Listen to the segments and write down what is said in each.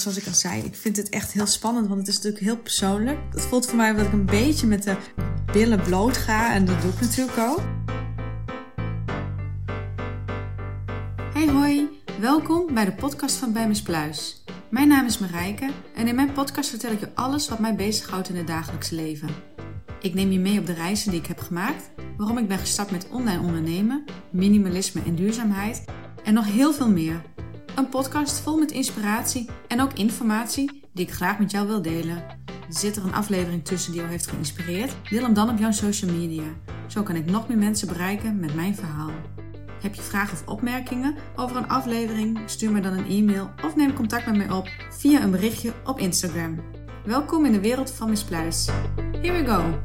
zoals ik al zei, ik vind het echt heel spannend, want het is natuurlijk heel persoonlijk. Het voelt voor mij dat ik een beetje met de billen bloot ga en dat doe ik natuurlijk ook. Hey hoi, welkom bij de podcast van Bij Pluis. Mijn naam is Marijke en in mijn podcast vertel ik je alles wat mij bezighoudt in het dagelijks leven. Ik neem je mee op de reizen die ik heb gemaakt, waarom ik ben gestart met online ondernemen, minimalisme en duurzaamheid en nog heel veel meer. Een podcast vol met inspiratie en ook informatie die ik graag met jou wil delen. Zit er een aflevering tussen die jou heeft geïnspireerd? Deel hem dan op jouw social media. Zo kan ik nog meer mensen bereiken met mijn verhaal. Heb je vragen of opmerkingen over een aflevering? Stuur me dan een e-mail of neem contact met mij op via een berichtje op Instagram. Welkom in de wereld van Miss Pluis. Here we go!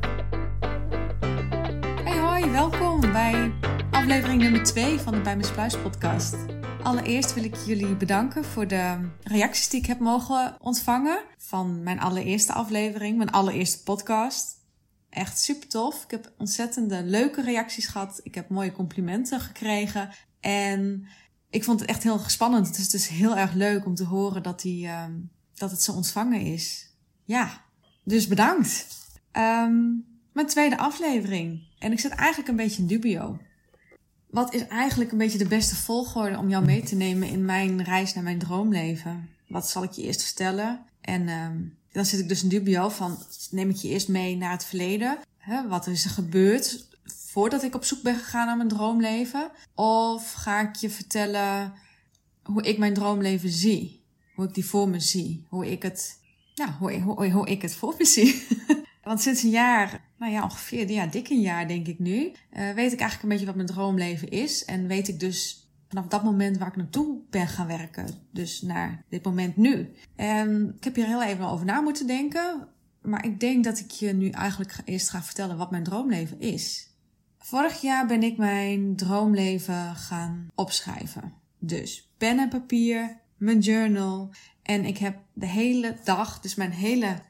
Hey hoi, welkom bij aflevering nummer 2 van de Bij Miss Pluis podcast. Allereerst wil ik jullie bedanken voor de reacties die ik heb mogen ontvangen van mijn allereerste aflevering, mijn allereerste podcast. Echt super tof. Ik heb ontzettende leuke reacties gehad. Ik heb mooie complimenten gekregen. En ik vond het echt heel spannend. Het is dus heel erg leuk om te horen dat, die, uh, dat het zo ontvangen is. Ja, dus bedankt. Um, mijn tweede aflevering. En ik zit eigenlijk een beetje in dubio wat is eigenlijk een beetje de beste volgorde om jou mee te nemen in mijn reis naar mijn droomleven? Wat zal ik je eerst vertellen? En um, dan zit ik dus in dubio van, neem ik je eerst mee naar het verleden? Hè, wat is er gebeurd voordat ik op zoek ben gegaan naar mijn droomleven? Of ga ik je vertellen hoe ik mijn droomleven zie? Hoe ik die voor me zie? Hoe ik het, ja, hoe, hoe, hoe ik het voor me zie? Want sinds een jaar, nou ja, ongeveer ja, dik een jaar denk ik nu, uh, weet ik eigenlijk een beetje wat mijn droomleven is. En weet ik dus vanaf dat moment waar ik naartoe ben gaan werken. Dus naar dit moment nu. En ik heb hier heel even over na moeten denken. Maar ik denk dat ik je nu eigenlijk eerst ga vertellen wat mijn droomleven is. Vorig jaar ben ik mijn droomleven gaan opschrijven. Dus pen en papier, mijn journal. En ik heb de hele dag, dus mijn hele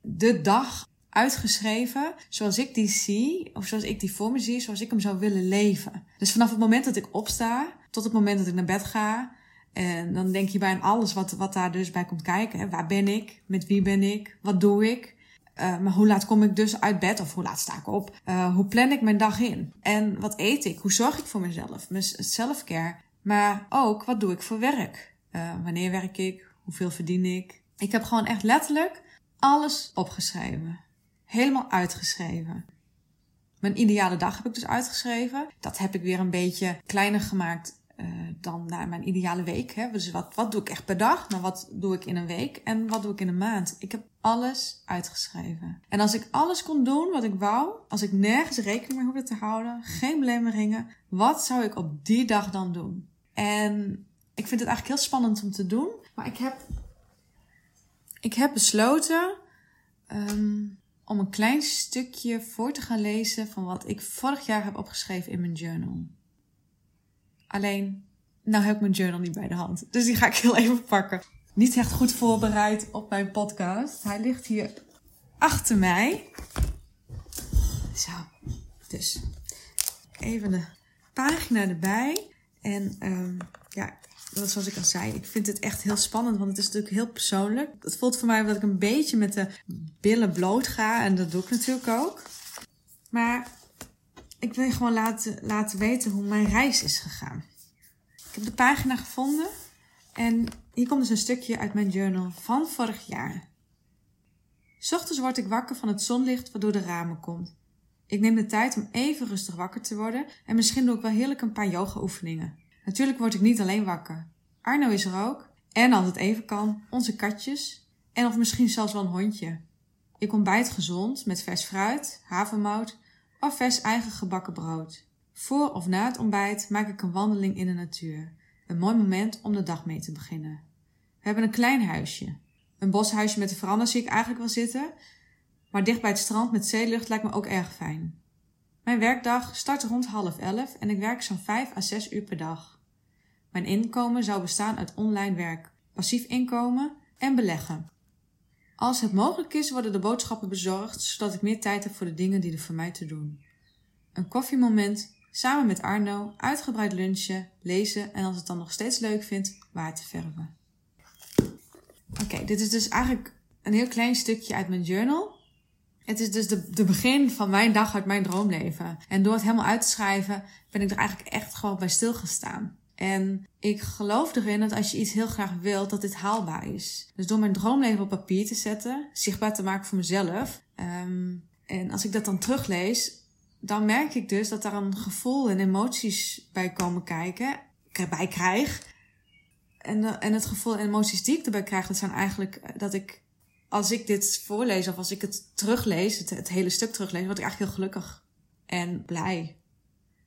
de dag uitgeschreven zoals ik die zie, of zoals ik die voor me zie, zoals ik hem zou willen leven. Dus vanaf het moment dat ik opsta, tot het moment dat ik naar bed ga, en dan denk je bij aan alles wat, wat daar dus bij komt kijken. Hè. Waar ben ik? Met wie ben ik? Wat doe ik? Uh, maar hoe laat kom ik dus uit bed? Of hoe laat sta ik op? Uh, hoe plan ik mijn dag in? En wat eet ik? Hoe zorg ik voor mezelf? Mijn selfcare. Maar ook, wat doe ik voor werk? Uh, wanneer werk ik? Hoeveel verdien ik? Ik heb gewoon echt letterlijk alles opgeschreven helemaal uitgeschreven. Mijn ideale dag heb ik dus uitgeschreven. Dat heb ik weer een beetje kleiner gemaakt uh, dan naar mijn ideale week. Hè. Dus wat, wat doe ik echt per dag? Maar wat doe ik in een week? En wat doe ik in een maand? Ik heb alles uitgeschreven. En als ik alles kon doen wat ik wou, als ik nergens rekening mee hoefde te houden, geen belemmeringen, wat zou ik op die dag dan doen? En ik vind het eigenlijk heel spannend om te doen. Maar ik heb, ik heb besloten um, om een klein stukje voor te gaan lezen van wat ik vorig jaar heb opgeschreven in mijn journal. Alleen, nou heb ik mijn journal niet bij de hand. Dus die ga ik heel even pakken. Niet echt goed voorbereid op mijn podcast. Hij ligt hier achter mij. Zo, dus even de pagina erbij. En um, ja, dat zoals ik al zei, ik vind het echt heel spannend, want het is natuurlijk heel persoonlijk. Het voelt voor mij dat ik een beetje met de billen bloot ga en dat doe ik natuurlijk ook. Maar ik wil je gewoon laten, laten weten hoe mijn reis is gegaan. Ik heb de pagina gevonden en hier komt dus een stukje uit mijn journal van vorig jaar. Ochtends word ik wakker van het zonlicht wat door de ramen komt. Ik neem de tijd om even rustig wakker te worden en misschien doe ik wel heerlijk een paar yoga oefeningen. Natuurlijk word ik niet alleen wakker. Arno is er ook. En als het even kan, onze katjes. En of misschien zelfs wel een hondje. Ik ontbijt gezond met vers fruit, havermout of vers eigen gebakken brood. Voor of na het ontbijt maak ik een wandeling in de natuur. Een mooi moment om de dag mee te beginnen. We hebben een klein huisje. Een boshuisje met de veranda zie ik eigenlijk wel zitten, maar dicht bij het strand met zeelucht lijkt me ook erg fijn. Mijn werkdag start rond half elf en ik werk zo'n vijf à zes uur per dag. Mijn inkomen zou bestaan uit online werk, passief inkomen en beleggen. Als het mogelijk is, worden de boodschappen bezorgd, zodat ik meer tijd heb voor de dingen die er voor mij te doen. Een koffiemoment, samen met Arno, uitgebreid lunchen, lezen en als het dan nog steeds leuk vindt, waar te verven. Oké, dit is dus eigenlijk een heel klein stukje uit mijn journal. Het is dus de, de begin van mijn dag uit mijn droomleven. En door het helemaal uit te schrijven, ben ik er eigenlijk echt gewoon bij stilgestaan. En ik geloof erin dat als je iets heel graag wilt, dat dit haalbaar is. Dus door mijn droomleven op papier te zetten, zichtbaar te maken voor mezelf. Ehm, en als ik dat dan teruglees, dan merk ik dus dat daar een gevoel en emoties bij komen kijken, bij krijg. En, en het gevoel en emoties die ik erbij krijg, dat zijn eigenlijk eh, dat ik, als ik dit voorlees of als ik het teruglees, het, hele stuk teruglees, word ik eigenlijk heel gelukkig en blij.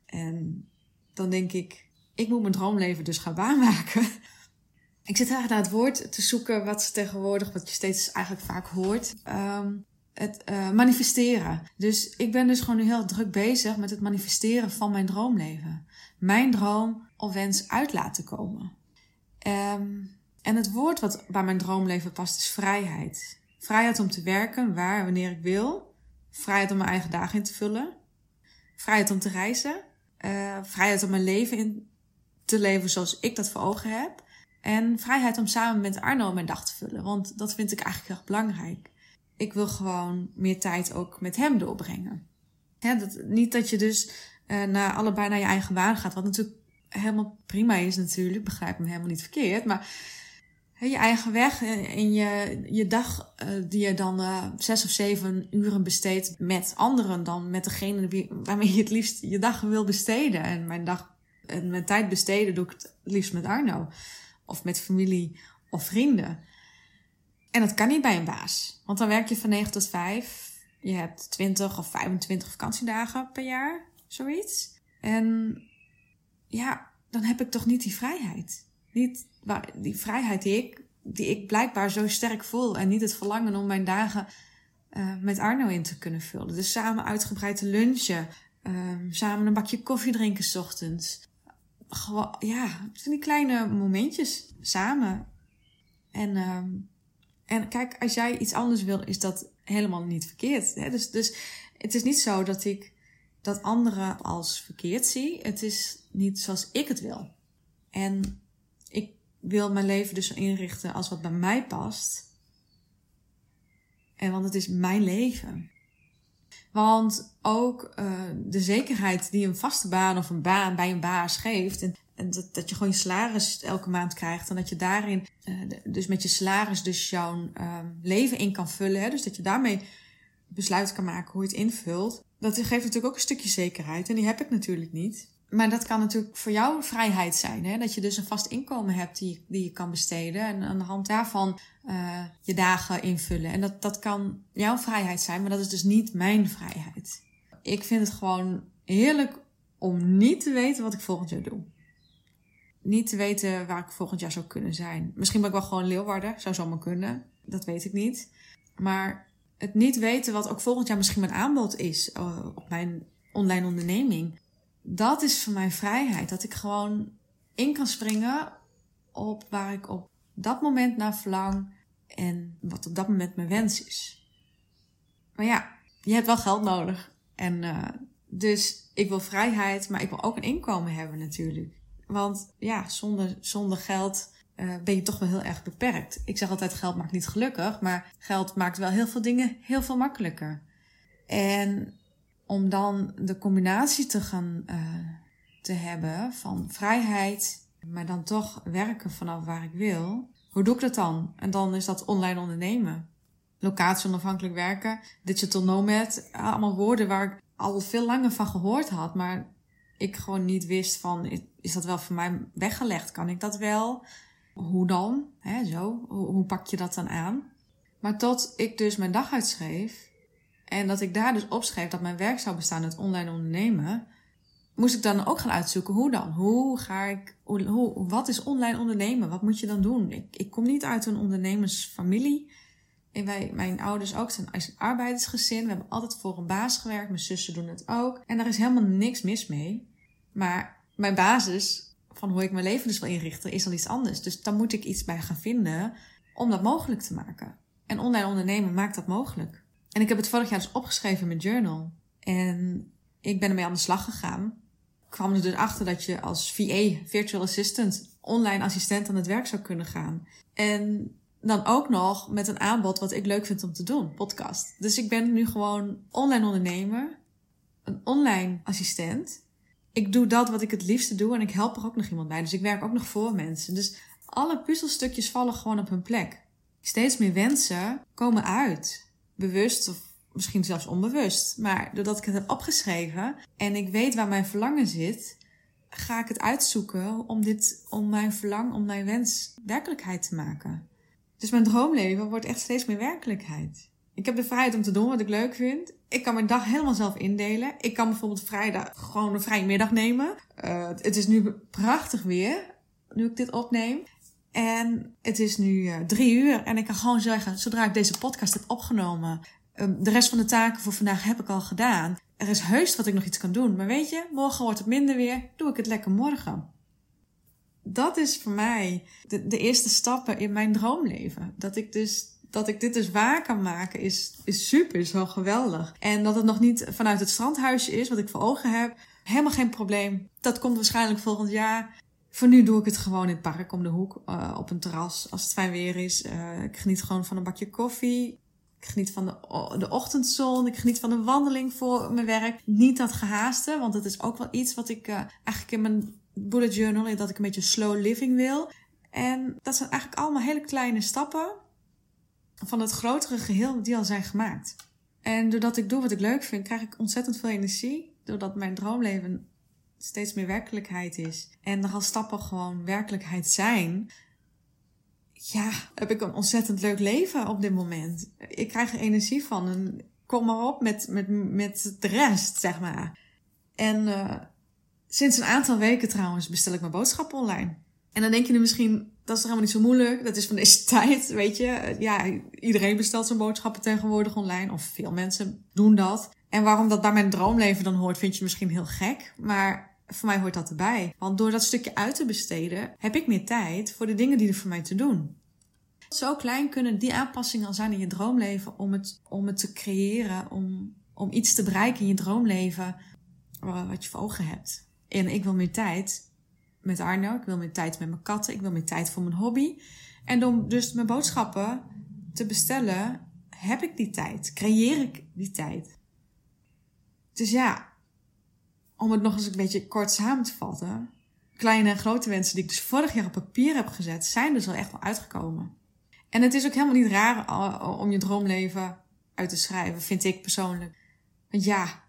En dan denk ik, ik moet mijn droomleven dus gaan waarmaken. Ik zit eigenlijk naar het woord te zoeken wat tegenwoordig, wat je steeds eigenlijk vaak hoort. Um, het uh, manifesteren. Dus ik ben dus gewoon nu heel druk bezig met het manifesteren van mijn droomleven. Mijn droom of wens uit laten komen. Um, en het woord wat bij mijn droomleven past is vrijheid. Vrijheid om te werken waar en wanneer ik wil. Vrijheid om mijn eigen dagen in te vullen. Vrijheid om te reizen. Uh, vrijheid om mijn leven in te leven zoals ik dat voor ogen heb. En vrijheid om samen met Arno mijn dag te vullen. Want dat vind ik eigenlijk erg belangrijk. Ik wil gewoon meer tijd ook met hem doorbrengen. dat, niet dat je dus uh, naar, allebei naar je eigen baan gaat. Wat natuurlijk helemaal prima is natuurlijk. Begrijp me helemaal niet verkeerd. Maar je eigen weg en je, je dag uh, die je dan uh, zes of zeven uren besteedt met anderen dan met degene waarmee je het liefst je dag wil besteden. En mijn dag en mijn tijd besteden doe ik het liefst met Arno. Of met familie of vrienden. En dat kan niet bij een baas. Want dan werk je van 9 tot 5. Je hebt 20 of 25 vakantiedagen per jaar. Zoiets. En ja, dan heb ik toch niet die vrijheid. Niet die vrijheid die ik, die ik blijkbaar zo sterk voel. En niet het verlangen om mijn dagen uh, met Arno in te kunnen vullen. Dus samen uitgebreid te lunchen. Uh, samen een bakje koffie drinken s ochtends gewoon, ja, zijn die kleine momentjes samen. En, um, en kijk, als jij iets anders wil, is dat helemaal niet verkeerd. Hè? Dus, dus het is niet zo dat ik dat anderen als verkeerd zie. Het is niet zoals ik het wil. En wil mijn leven dus inrichten als wat bij mij past. En want het is mijn leven. Want ook uh, de zekerheid die een vaste baan of een baan bij een baas geeft. En, en dat, dat je gewoon je salaris elke maand krijgt. En dat je daarin, uh, dus met je salaris, dus jouw uh, leven in kan vullen. Hè? Dus dat je daarmee besluit kan maken hoe je het invult. Dat geeft natuurlijk ook een stukje zekerheid. En die heb ik natuurlijk niet. Maar dat kan natuurlijk voor jou vrijheid zijn. Hè? Dat je dus een vast inkomen hebt die, die je kan besteden. En aan de hand daarvan uh, je dagen invullen. En dat, dat kan jouw vrijheid zijn, maar dat is dus niet mijn vrijheid. Ik vind het gewoon heerlijk om niet te weten wat ik volgend jaar doe. Niet te weten waar ik volgend jaar zou kunnen zijn. Misschien ben ik wel gewoon Leeuwarden, zou zomaar kunnen. Dat weet ik niet. Maar het niet weten wat ook volgend jaar misschien mijn aanbod is uh, op mijn online onderneming dat is voor mij vrijheid. Dat ik gewoon in kan springen op waar ik op dat moment naar verlang en wat op dat moment mijn wens is. Maar ja, je hebt wel geld nodig. En uh, dus ik wil vrijheid, maar ik wil ook een inkomen hebben natuurlijk. Want ja, zonder, zonder geld uh, ben je toch wel heel erg beperkt. Ik zeg altijd, geld maakt niet gelukkig, maar geld maakt wel heel veel dingen heel veel makkelijker. En om dan de combinatie te gaan uh, te hebben van vrijheid, maar dan toch werken vanaf waar ik wil. Hoe doe ik dat dan? En dan is dat online ondernemen. Locatie onafhankelijk werken, digital nomad, allemaal woorden waar ik al veel langer van gehoord had, maar ik gewoon niet wist van, is dat wel voor mij weggelegd? Kan ik dat wel? Hoe dan? Zo. Hoe pak je dat dan aan? Maar tot ik dus mijn dag uitschreef, en dat ik daar dus opschreef dat mijn werk zou bestaan uit online ondernemen, moest ik dan ook gaan uitzoeken hoe dan? Hoe ga ik, hoe, wat is online ondernemen? Wat moet je dan doen? Ik, ik kom niet uit een ondernemersfamilie. En wij, mijn ouders ook zijn een arbeidersgezin. We hebben altijd voor een baas gewerkt. Mijn zussen doen het ook. En daar is helemaal niks mis mee. Maar mijn basis van hoe ik mijn leven dus wil inrichten is al iets anders. Dus dan moet ik iets bij gaan vinden om dat mogelijk te maken. En online ondernemen maakt dat mogelijk. En ik heb het vorig jaar dus opgeschreven in mijn journal. En ik ben ermee aan de slag gegaan. Ik kwam er dus achter dat je als VA, Virtual Assistant, online assistent aan het werk zou kunnen gaan. En dan ook nog met een aanbod wat ik leuk vind om te doen, podcast. Dus ik ben nu gewoon online ondernemer, een online assistent. Ik doe dat wat ik het liefste doe en ik help er ook nog iemand bij. Dus ik werk ook nog voor mensen. Dus alle puzzelstukjes vallen gewoon op hun plek. Steeds meer wensen komen uit. Bewust of misschien zelfs onbewust. Maar doordat ik het heb opgeschreven en ik weet waar mijn verlangen zit, ga ik het uitzoeken om dit, om mijn verlangen, om mijn wens werkelijkheid te maken. Dus mijn droomleven wordt echt steeds meer werkelijkheid. Ik heb de vrijheid om te doen wat ik leuk vind. Ik kan mijn dag helemaal zelf indelen. Ik kan bijvoorbeeld vrijdag gewoon een vrije middag nemen. Uh, het is nu prachtig weer, nu ik dit opneem. En het is nu uh, drie uur en ik kan gewoon zeggen, zodra ik deze podcast heb opgenomen, um, de rest van de taken voor vandaag heb ik al gedaan. Er is heus wat ik nog iets kan doen. Maar weet je, morgen wordt het minder weer, doe ik het lekker morgen dat is voor mij de, de eerste stappen in mijn droomleven. Dat ik dus dat ik dit dus waar kan maken is, is super, is wel geweldig. En dat het nog niet vanuit het strandhuisje is, wat ik voor ogen heb, helemaal geen probleem. Dat komt waarschijnlijk volgend jaar. Voor nu doe ik het gewoon in het park om de hoek, uh, op een terras, als het fijn weer is. Uh, ik geniet gewoon van een bakje koffie. Ik geniet van de, de ochtendzon. Ik geniet van een wandeling voor mijn werk. Niet dat gehaaste, want dat is ook wel iets wat ik uh, eigenlijk in mijn bullet journal, dat ik een beetje slow living wil. En dat zijn eigenlijk allemaal hele kleine stappen van het grotere geheel die al zijn gemaakt. En doordat ik doe wat ik leuk vind, krijg ik ontzettend veel energie. Doordat mijn droomleven steeds meer werkelijkheid is. En nogal stappen gewoon werkelijkheid zijn. Ja, heb ik een ontzettend leuk leven op dit moment. Ik krijg er energie van. En kom maar op met, met, met de rest, zeg maar. En uh, Sinds een aantal weken trouwens bestel ik mijn boodschappen online. En dan denk je nu misschien, dat is toch helemaal niet zo moeilijk. Dat is van deze tijd, weet je. Ja, iedereen bestelt zijn boodschappen tegenwoordig online. Of veel mensen doen dat. En waarom dat bij mijn droomleven dan hoort, vind je misschien heel gek. Maar voor mij hoort dat erbij. Want door dat stukje uit te besteden, heb ik meer tijd voor de dingen die er voor mij te doen. Zo klein kunnen die aanpassingen al zijn in je droomleven om het, om het te creëren, om, om iets te bereiken in je droomleven wat je voor ogen hebt. En ik wil meer tijd met Arno. Ik wil meer tijd met mijn katten. Ik wil meer tijd voor mijn hobby. En om dus mijn boodschappen te bestellen, heb ik die tijd. Creëer ik die tijd. Dus ja, om het nog eens een beetje kort samen te vatten. Kleine en grote wensen die ik dus vorig jaar op papier heb gezet, zijn dus wel echt wel uitgekomen. En het is ook helemaal niet raar om je droomleven uit te schrijven, vind ik persoonlijk. Want ja,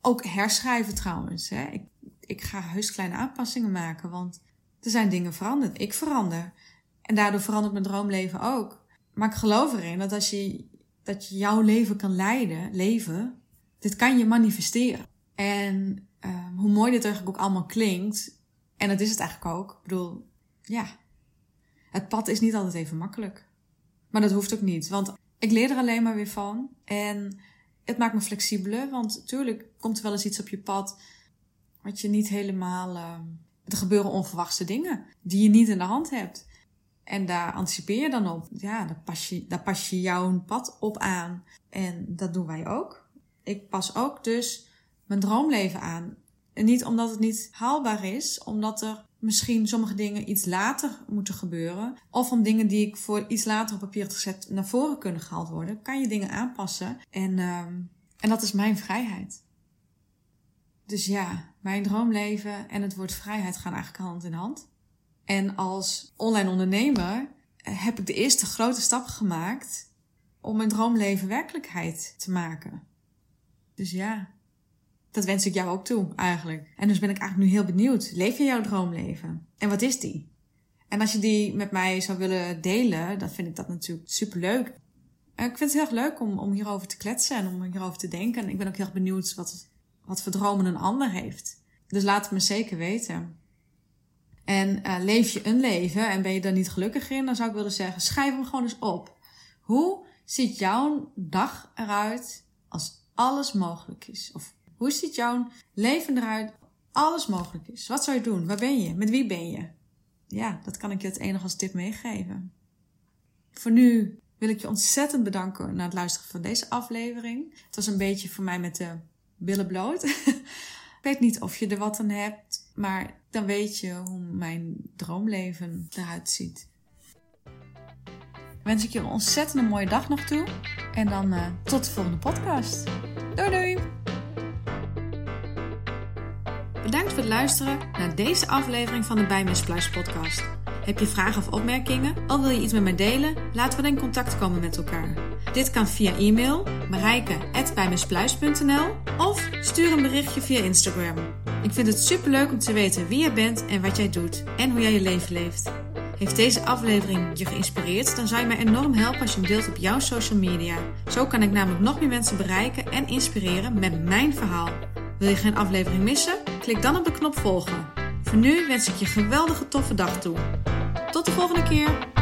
ook herschrijven trouwens. Hè. Ik ik ga heus kleine aanpassingen maken, want er zijn dingen veranderd. Ik verander. En daardoor verandert mijn droomleven ook. Maar ik geloof erin dat als je, dat je jouw leven kan leiden, leven, dit kan je manifesteren. En uh, hoe mooi dit eigenlijk ook allemaal klinkt, en dat is het eigenlijk ook. Ik bedoel, ja, het pad is niet altijd even makkelijk. Maar dat hoeft ook niet, want ik leer er alleen maar weer van. En het maakt me flexibeler, want natuurlijk komt er wel eens iets op je pad wat je niet helemaal. Uh, er gebeuren onverwachte dingen die je niet in de hand hebt. En daar anticipeer je dan op. Ja, daar pas je, daar pas je jouw pad op aan. En dat doen wij ook. Ik pas ook dus mijn droomleven aan. En niet omdat het niet haalbaar is, omdat er misschien sommige dingen iets later moeten gebeuren. Of om dingen die ik voor iets later op papier heb gezet naar voren kunnen gehaald worden, kan je dingen aanpassen. En, uh, en dat is mijn vrijheid. Dus ja, mijn droomleven en het woord vrijheid gaan eigenlijk hand in hand. En als online ondernemer heb ik de eerste grote stap gemaakt om mijn droomleven werkelijkheid te maken. Dus ja, dat wens ik jou ook toe eigenlijk. En dus ben ik eigenlijk nu heel benieuwd. Leef je jouw droomleven? En wat is die? En als je die met mij zou willen delen, dan vind ik dat natuurlijk superleuk. Ik vind het heel erg leuk om, om hierover te kletsen en om hierover te denken. En ik ben ook heel benieuwd wat, wat voor dromen een ander heeft. Dus laat het me zeker weten. En uh, leef je een leven en ben je daar niet gelukkig in, dan zou ik willen zeggen, schrijf hem gewoon eens op. Hoe ziet jouw dag eruit als alles mogelijk is? Of hoe ziet jouw leven eruit alles mogelijk is? Wat zou je doen? Waar ben je? Met wie ben je? Ja, dat kan ik je het enige als tip meegeven. Voor nu wil ik je ontzettend bedanken na het luisteren van deze aflevering. Het was een beetje voor mij met de billen bloot. ik weet niet of je er wat aan hebt, maar dan weet je hoe mijn droomleven eruit ziet. wens ik je een ontzettend mooie dag nog toe. En dan uh, tot de volgende podcast. Doei doei! Bedankt voor het luisteren naar deze aflevering van de Bijmispluis podcast. Heb je vragen of opmerkingen? Of wil je iets met mij delen? Laten we dan in contact komen met elkaar. Dit kan via e-mail marijke.bijmispluis.nl of stuur een berichtje via Instagram. Ik vind het superleuk om te weten wie je bent en wat jij doet en hoe jij je leven leeft. Heeft deze aflevering je geïnspireerd? Dan zou je mij enorm helpen als je hem deelt op jouw social media. Zo kan ik namelijk nog meer mensen bereiken en inspireren met mijn verhaal. Wil je geen aflevering missen? Klik dan op de knop volgen. Voor nu wens ik je een geweldige toffe dag toe. Tot de volgende keer!